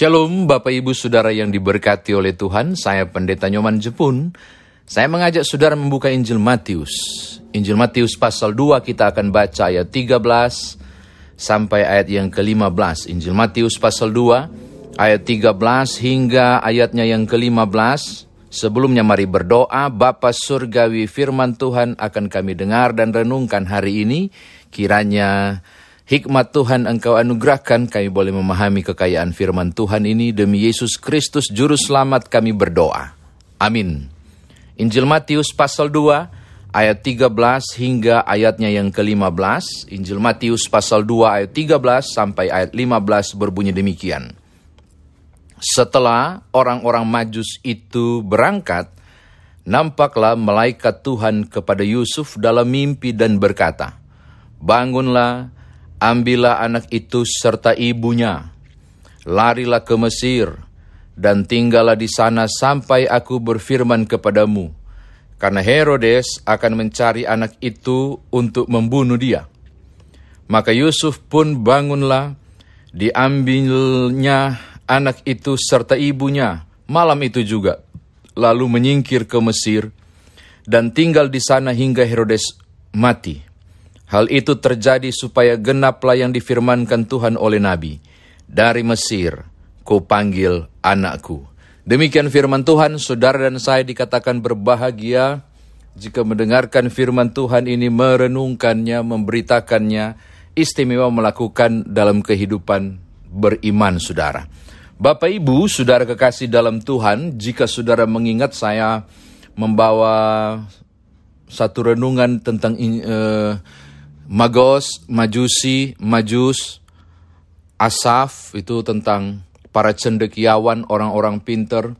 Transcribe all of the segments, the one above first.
Shalom Bapak Ibu Saudara yang diberkati oleh Tuhan, saya Pendeta Nyoman Jepun. Saya mengajak saudara membuka Injil Matius. Injil Matius pasal 2 kita akan baca ayat 13 sampai ayat yang ke-15. Injil Matius pasal 2 ayat 13 hingga ayatnya yang ke-15. Sebelumnya mari berdoa, Bapa Surgawi firman Tuhan akan kami dengar dan renungkan hari ini. Kiranya Hikmat Tuhan engkau anugerahkan kami boleh memahami kekayaan firman Tuhan ini demi Yesus Kristus Juru Selamat kami berdoa. Amin. Injil Matius pasal 2 ayat 13 hingga ayatnya yang ke-15. Injil Matius pasal 2 ayat 13 sampai ayat 15 berbunyi demikian. Setelah orang-orang majus itu berangkat, nampaklah malaikat Tuhan kepada Yusuf dalam mimpi dan berkata, Bangunlah, Ambillah anak itu serta ibunya, larilah ke Mesir, dan tinggallah di sana sampai aku berfirman kepadamu, karena Herodes akan mencari anak itu untuk membunuh dia. Maka Yusuf pun bangunlah, diambilnya anak itu serta ibunya malam itu juga, lalu menyingkir ke Mesir, dan tinggal di sana hingga Herodes mati. Hal itu terjadi supaya genaplah yang difirmankan Tuhan oleh Nabi. Dari Mesir, ku panggil anakku. Demikian firman Tuhan, saudara dan saya dikatakan berbahagia jika mendengarkan firman Tuhan ini, merenungkannya, memberitakannya, istimewa melakukan dalam kehidupan beriman saudara. Bapak Ibu, saudara kekasih dalam Tuhan, jika saudara mengingat saya membawa satu renungan tentang uh, Magos, Majusi, Majus, Asaf itu tentang para cendekiawan, orang-orang pinter,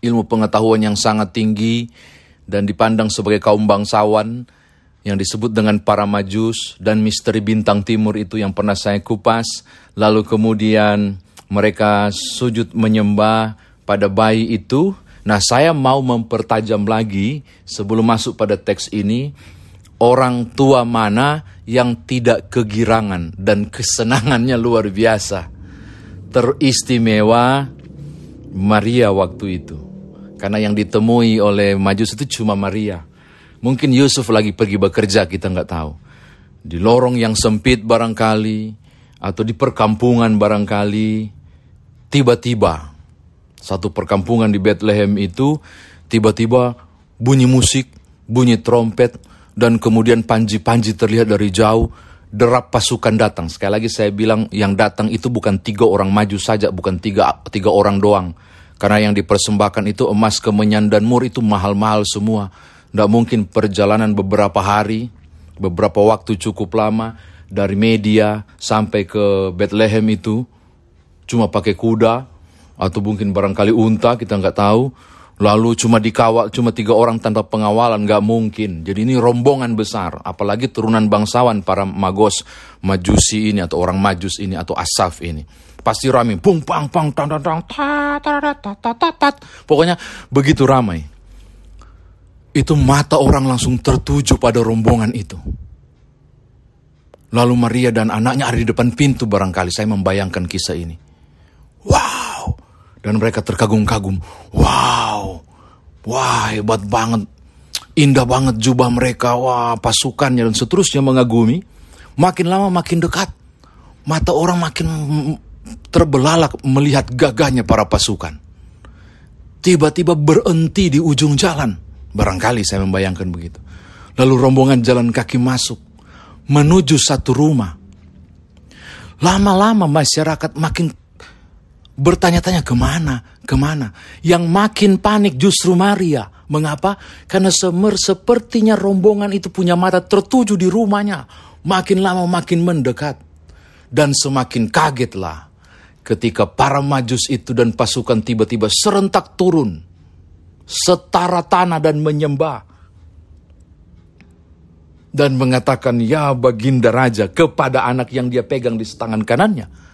ilmu pengetahuan yang sangat tinggi dan dipandang sebagai kaum bangsawan yang disebut dengan para majus dan misteri bintang timur itu yang pernah saya kupas. Lalu kemudian mereka sujud menyembah pada bayi itu. Nah saya mau mempertajam lagi sebelum masuk pada teks ini orang tua mana yang tidak kegirangan dan kesenangannya luar biasa. Teristimewa Maria waktu itu. Karena yang ditemui oleh Majus itu cuma Maria. Mungkin Yusuf lagi pergi bekerja, kita nggak tahu. Di lorong yang sempit barangkali, atau di perkampungan barangkali, tiba-tiba satu perkampungan di Bethlehem itu tiba-tiba bunyi musik, bunyi trompet, dan kemudian panji-panji terlihat dari jauh, derap pasukan datang. Sekali lagi saya bilang yang datang itu bukan tiga orang maju saja, bukan tiga, tiga orang doang. Karena yang dipersembahkan itu emas, kemenyan, dan mur itu mahal-mahal semua. Tidak mungkin perjalanan beberapa hari, beberapa waktu cukup lama, dari media sampai ke Bethlehem itu, cuma pakai kuda, atau mungkin barangkali unta, kita nggak tahu Lalu cuma dikawal, cuma tiga orang tanpa pengawalan, nggak mungkin. Jadi ini rombongan besar, apalagi turunan bangsawan para magos, majusi ini, atau orang majus ini, atau asaf ini. Pasti ramai, pung pang pang tang tang tang ta ta ta ta ta ta Pokoknya begitu ramai. Itu mata orang langsung tertuju pada rombongan itu. Lalu Maria dan anaknya ada di depan pintu barangkali. Saya membayangkan kisah ini. Dan mereka terkagum-kagum. Wow, wah hebat banget. Indah banget jubah mereka, wah pasukannya dan seterusnya mengagumi. Makin lama makin dekat. Mata orang makin terbelalak melihat gagahnya para pasukan. Tiba-tiba berhenti di ujung jalan. Barangkali saya membayangkan begitu. Lalu rombongan jalan kaki masuk. Menuju satu rumah. Lama-lama masyarakat makin bertanya-tanya ke mana, ke mana. Yang makin panik justru Maria. Mengapa? Karena semer sepertinya rombongan itu punya mata tertuju di rumahnya. Makin lama makin mendekat. Dan semakin kagetlah ketika para majus itu dan pasukan tiba-tiba serentak turun. Setara tanah dan menyembah. Dan mengatakan, ya baginda raja kepada anak yang dia pegang di tangan kanannya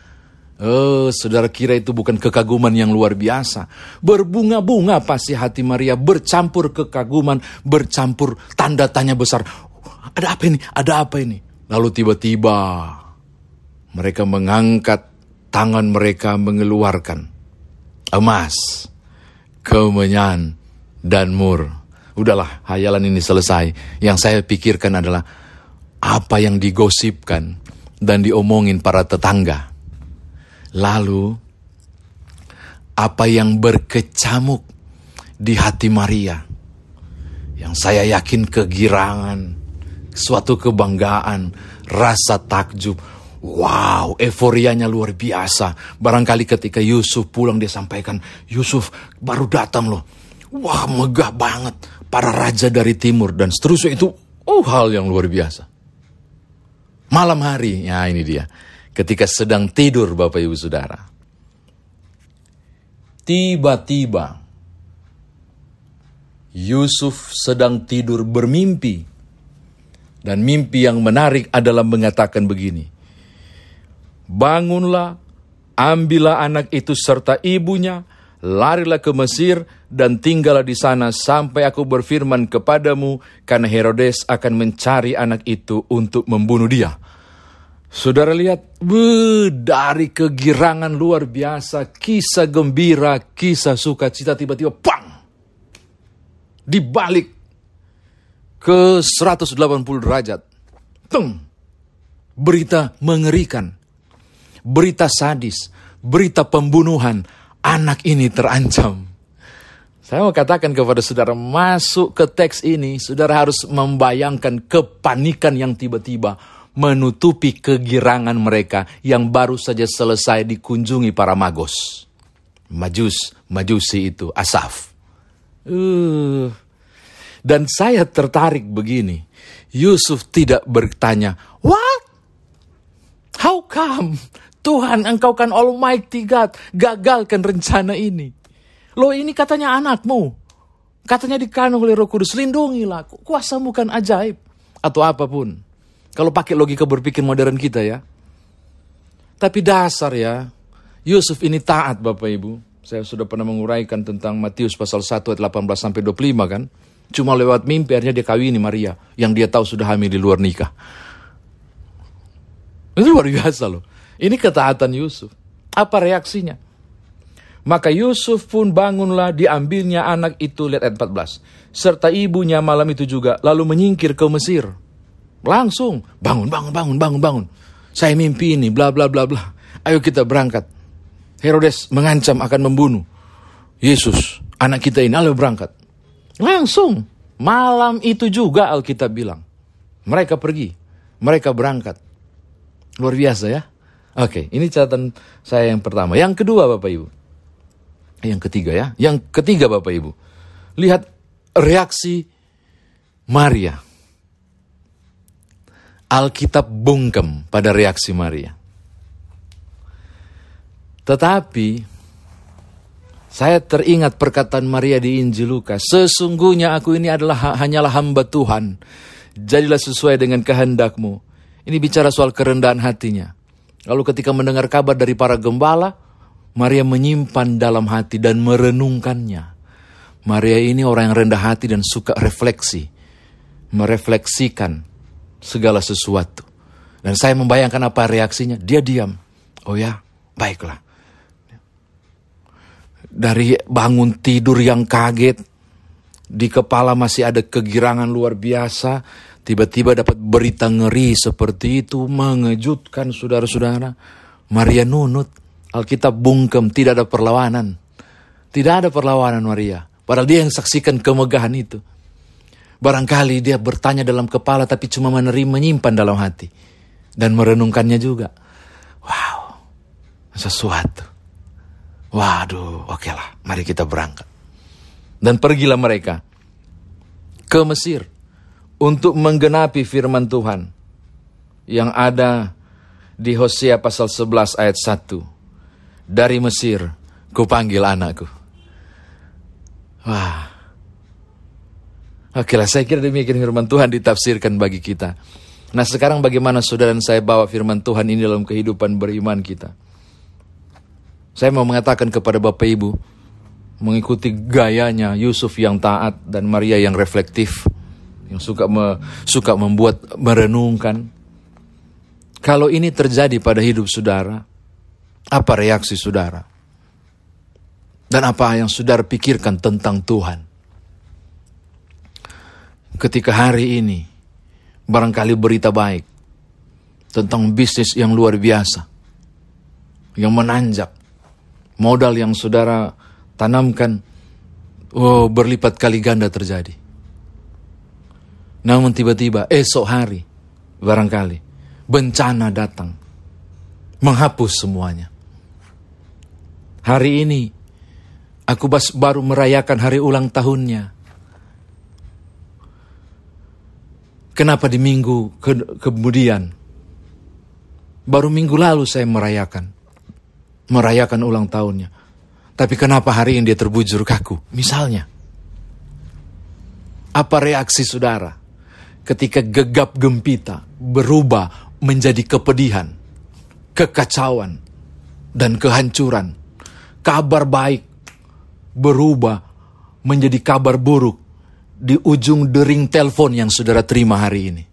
Oh, saudara kira itu bukan kekaguman yang luar biasa. Berbunga-bunga pasti hati Maria, bercampur kekaguman, bercampur tanda tanya besar. Ada apa ini? Ada apa ini? Lalu tiba-tiba mereka mengangkat tangan mereka mengeluarkan emas, kemenyan, dan mur. Udahlah, hayalan ini selesai. Yang saya pikirkan adalah apa yang digosipkan dan diomongin para tetangga. Lalu, apa yang berkecamuk di hati Maria, yang saya yakin kegirangan, suatu kebanggaan, rasa takjub, Wow, euforianya luar biasa. Barangkali ketika Yusuf pulang dia sampaikan, Yusuf baru datang loh. Wah, megah banget. Para raja dari timur dan seterusnya itu, oh hal yang luar biasa. Malam hari, ya ini dia. Ketika sedang tidur Bapak Ibu Saudara. Tiba-tiba, Yusuf sedang tidur bermimpi. Dan mimpi yang menarik adalah mengatakan begini bangunlah, ambillah anak itu serta ibunya, larilah ke Mesir dan tinggallah di sana sampai aku berfirman kepadamu karena Herodes akan mencari anak itu untuk membunuh dia. Saudara lihat, be, dari kegirangan luar biasa, kisah gembira, kisah sukacita tiba-tiba pang! Dibalik ke 180 derajat. Tung! Berita mengerikan berita sadis, berita pembunuhan, anak ini terancam. Saya mau katakan kepada saudara, masuk ke teks ini, saudara harus membayangkan kepanikan yang tiba-tiba menutupi kegirangan mereka yang baru saja selesai dikunjungi para magos. Majus, majusi itu, Asaf. Uh. Dan saya tertarik begini, Yusuf tidak bertanya, what? How come? Tuhan engkau kan Almighty God, gagalkan rencana ini. Loh ini katanya anakmu. Katanya dikandung oleh roh kudus, lindungilah. Kuasamu kan ajaib. Atau apa pun. Kalau pakai logika berpikir modern kita ya. Tapi dasar ya, Yusuf ini taat Bapak Ibu. Saya sudah pernah menguraikan tentang Matius pasal 1 ayat 18 sampai 25 kan. Cuma lewat mimpi akhirnya dia kawini Maria yang dia tahu sudah hamil di luar nikah. Itu luar biasa loh. Ini ketaatan Yusuf. Apa reaksinya? Maka Yusuf pun bangunlah diambilnya anak itu, lihat ayat 14. Serta ibunya malam itu juga, lalu menyingkir ke Mesir. Langsung, bangun, bangun, bangun, bangun, bangun. Saya mimpi ini, bla bla bla bla. Ayo kita berangkat. Herodes mengancam akan membunuh Yesus, anak kita ini, ayo berangkat. Langsung, malam itu juga Alkitab bilang. Mereka pergi, mereka berangkat. Luar biasa ya. Oke, ini catatan saya yang pertama. Yang kedua Bapak Ibu. Yang ketiga ya. Yang ketiga Bapak Ibu. Lihat reaksi Maria. Alkitab bungkem pada reaksi Maria. Tetapi saya teringat perkataan Maria di Injil Lukas. Sesungguhnya aku ini adalah hanyalah hamba Tuhan. Jadilah sesuai dengan kehendakmu. Ini bicara soal kerendahan hatinya. Lalu ketika mendengar kabar dari para gembala, Maria menyimpan dalam hati dan merenungkannya. Maria ini orang yang rendah hati dan suka refleksi. Merefleksikan segala sesuatu. Dan saya membayangkan apa reaksinya. Dia diam. Oh ya, baiklah. Dari bangun tidur yang kaget, di kepala masih ada kegirangan luar biasa, Tiba-tiba dapat berita ngeri seperti itu, mengejutkan saudara-saudara. Maria nunut, Alkitab bungkem, tidak ada perlawanan. Tidak ada perlawanan Maria. Padahal dia yang saksikan kemegahan itu. Barangkali dia bertanya dalam kepala tapi cuma menerima menyimpan dalam hati. Dan merenungkannya juga. Wow, sesuatu. Waduh, oke lah, mari kita berangkat. Dan pergilah mereka ke Mesir untuk menggenapi firman Tuhan yang ada di Hosea pasal 11 ayat 1. Dari Mesir, kupanggil anakku. Wah. Oke lah, saya kira demikian firman Tuhan ditafsirkan bagi kita. Nah sekarang bagaimana saudara dan saya bawa firman Tuhan ini dalam kehidupan beriman kita. Saya mau mengatakan kepada Bapak Ibu, mengikuti gayanya Yusuf yang taat dan Maria yang reflektif yang suka me, suka membuat merenungkan. Kalau ini terjadi pada hidup saudara, Apa reaksi saudara? Dan apa yang saudara pikirkan tentang Tuhan? Ketika hari ini barangkali berita baik tentang bisnis yang luar biasa, yang menanjak, modal yang saudara tanamkan, oh berlipat kali ganda terjadi. Namun tiba-tiba esok hari, barangkali bencana datang, menghapus semuanya. Hari ini, aku baru merayakan hari ulang tahunnya. Kenapa di minggu ke kemudian? Baru minggu lalu saya merayakan. Merayakan ulang tahunnya. Tapi kenapa hari ini dia terbujur kaku? Misalnya. Apa reaksi saudara? Ketika gegap gempita berubah menjadi kepedihan, kekacauan, dan kehancuran. Kabar baik berubah menjadi kabar buruk di ujung dering telepon yang saudara terima hari ini.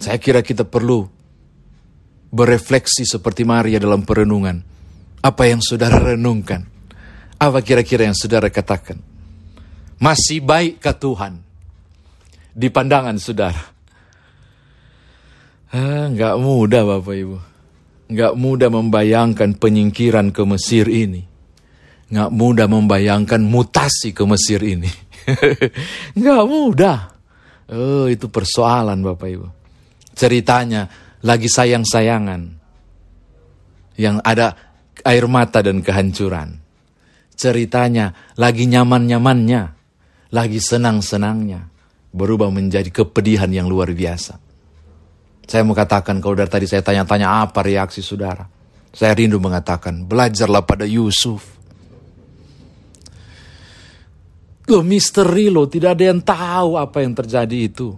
Saya kira kita perlu berefleksi seperti Maria dalam perenungan. Apa yang saudara renungkan? Apa kira-kira yang saudara katakan? Masih baik ke Tuhan di pandangan saudara? Ah, nggak mudah Bapak Ibu. Nggak mudah membayangkan penyingkiran ke Mesir ini nggak mudah membayangkan mutasi ke Mesir ini. nggak mudah. Oh, itu persoalan Bapak Ibu. Ceritanya lagi sayang-sayangan. Yang ada air mata dan kehancuran. Ceritanya lagi nyaman-nyamannya. Lagi senang-senangnya. Berubah menjadi kepedihan yang luar biasa. Saya mau katakan kalau dari tadi saya tanya-tanya apa reaksi saudara. Saya rindu mengatakan, belajarlah pada Yusuf Loh misteri loh, tidak ada yang tahu apa yang terjadi itu.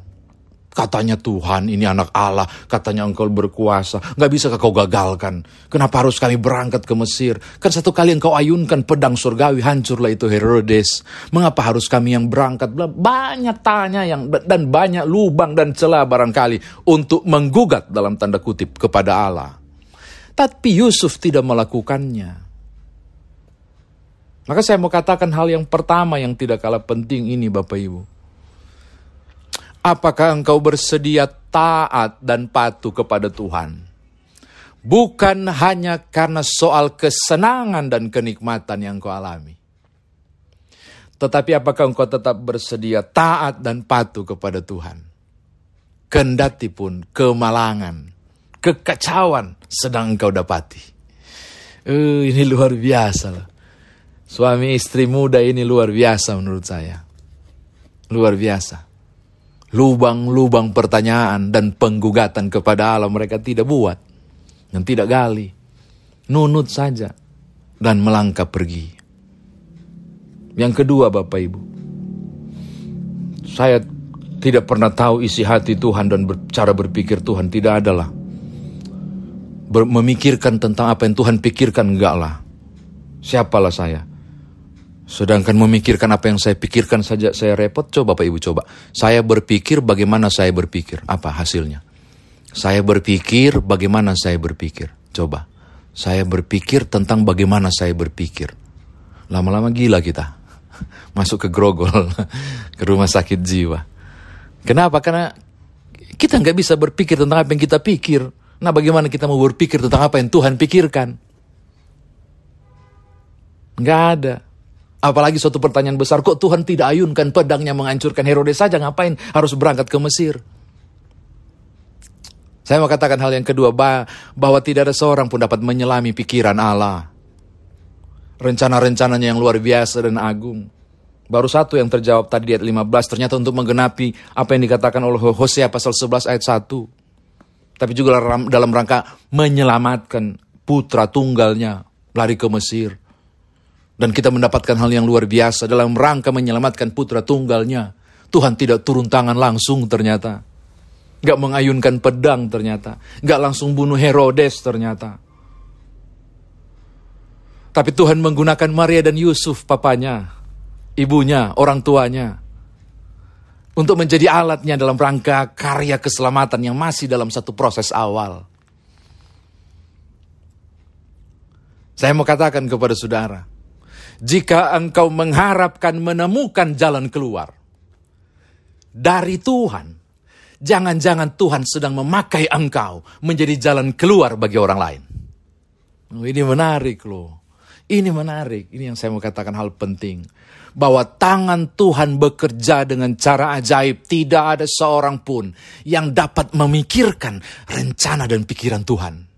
Katanya Tuhan ini anak Allah, katanya engkau berkuasa, nggak bisa kau gagalkan. Kenapa harus kami berangkat ke Mesir? Kan satu kali engkau ayunkan pedang surgawi, hancurlah itu Herodes. Mengapa harus kami yang berangkat? Banyak tanya yang dan banyak lubang dan celah barangkali untuk menggugat dalam tanda kutip kepada Allah. Tapi Yusuf tidak melakukannya. Maka saya mau katakan hal yang pertama yang tidak kalah penting ini Bapak Ibu. Apakah engkau bersedia taat dan patuh kepada Tuhan? Bukan hanya karena soal kesenangan dan kenikmatan yang kau alami. Tetapi apakah engkau tetap bersedia taat dan patuh kepada Tuhan? Kendati pun kemalangan, kekacauan sedang engkau dapati. Uh, ini luar biasa loh. Suami istri muda ini luar biasa menurut saya. Luar biasa. Lubang-lubang pertanyaan dan penggugatan kepada Allah mereka tidak buat. Dan tidak gali. Nunut saja. Dan melangkah pergi. Yang kedua Bapak Ibu. Saya tidak pernah tahu isi hati Tuhan dan cara berpikir Tuhan. Tidak adalah. Ber memikirkan tentang apa yang Tuhan pikirkan enggak lah. Siapalah saya? Sedangkan memikirkan apa yang saya pikirkan saja saya repot, coba Bapak Ibu coba. Saya berpikir bagaimana saya berpikir, apa hasilnya? Saya berpikir bagaimana saya berpikir. Coba. Saya berpikir tentang bagaimana saya berpikir. Lama-lama gila kita. Masuk ke grogol, ke rumah sakit jiwa. Kenapa? Karena kita nggak bisa berpikir tentang apa yang kita pikir. Nah bagaimana kita mau berpikir tentang apa yang Tuhan pikirkan? Nggak ada. Apalagi suatu pertanyaan besar, kok Tuhan tidak ayunkan pedangnya menghancurkan Herodes saja, ngapain harus berangkat ke Mesir? Saya mau katakan hal yang kedua, bahwa tidak ada seorang pun dapat menyelami pikiran Allah. Rencana-rencananya yang luar biasa dan agung. Baru satu yang terjawab tadi di ayat 15, ternyata untuk menggenapi apa yang dikatakan oleh Hosea pasal 11 ayat 1. Tapi juga dalam rangka menyelamatkan putra tunggalnya lari ke Mesir. Dan kita mendapatkan hal yang luar biasa dalam rangka menyelamatkan putra tunggalnya. Tuhan tidak turun tangan langsung ternyata. Gak mengayunkan pedang ternyata. Gak langsung bunuh Herodes ternyata. Tapi Tuhan menggunakan Maria dan Yusuf papanya, ibunya, orang tuanya. Untuk menjadi alatnya dalam rangka karya keselamatan yang masih dalam satu proses awal. Saya mau katakan kepada saudara, jika engkau mengharapkan menemukan jalan keluar dari Tuhan, jangan-jangan Tuhan sedang memakai engkau menjadi jalan keluar bagi orang lain. Oh, ini menarik loh. Ini menarik. Ini yang saya mau katakan hal penting. Bahwa tangan Tuhan bekerja dengan cara ajaib. Tidak ada seorang pun yang dapat memikirkan rencana dan pikiran Tuhan.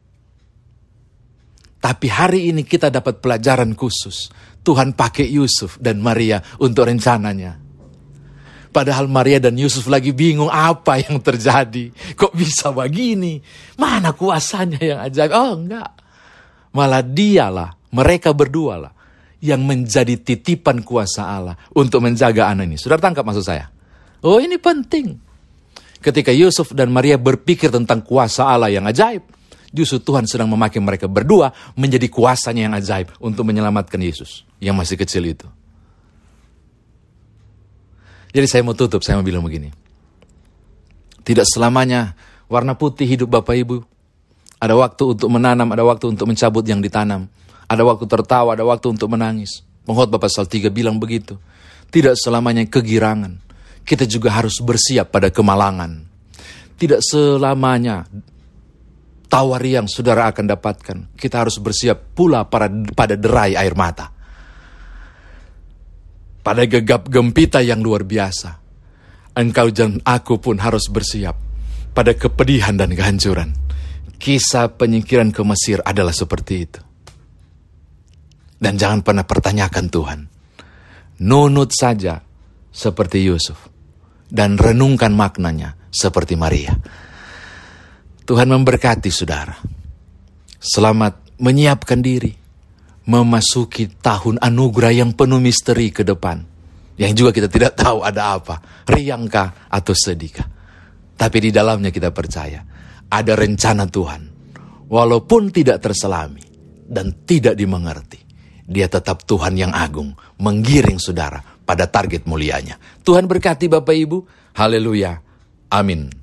Tapi hari ini kita dapat pelajaran khusus. Tuhan pakai Yusuf dan Maria untuk rencananya. Padahal Maria dan Yusuf lagi bingung apa yang terjadi. Kok bisa begini? Mana kuasanya yang ajaib? Oh enggak. Malah dialah, mereka berdua lah yang menjadi titipan kuasa Allah untuk menjaga anak ini. Sudah tangkap maksud saya? Oh ini penting. Ketika Yusuf dan Maria berpikir tentang kuasa Allah yang ajaib, Justru Tuhan sedang memakai mereka berdua menjadi kuasanya yang ajaib untuk menyelamatkan Yesus yang masih kecil itu. Jadi saya mau tutup, saya mau bilang begini. Tidak selamanya warna putih hidup Bapak Ibu. Ada waktu untuk menanam, ada waktu untuk mencabut yang ditanam. Ada waktu tertawa, ada waktu untuk menangis. Bapak pasal 3 bilang begitu. Tidak selamanya kegirangan. Kita juga harus bersiap pada kemalangan. Tidak selamanya tawar yang saudara akan dapatkan. Kita harus bersiap pula pada, pada derai air mata. Pada gegap gempita yang luar biasa. Engkau dan aku pun harus bersiap pada kepedihan dan kehancuran. Kisah penyingkiran ke Mesir adalah seperti itu. Dan jangan pernah pertanyakan Tuhan. Nunut saja seperti Yusuf. Dan renungkan maknanya seperti Maria. Tuhan memberkati saudara. Selamat menyiapkan diri. Memasuki tahun anugerah yang penuh misteri ke depan. Yang juga kita tidak tahu ada apa. Riangkah atau sedihkah. Tapi di dalamnya kita percaya. Ada rencana Tuhan. Walaupun tidak terselami. Dan tidak dimengerti. Dia tetap Tuhan yang agung. Menggiring saudara pada target mulianya. Tuhan berkati Bapak Ibu. Haleluya. Amin.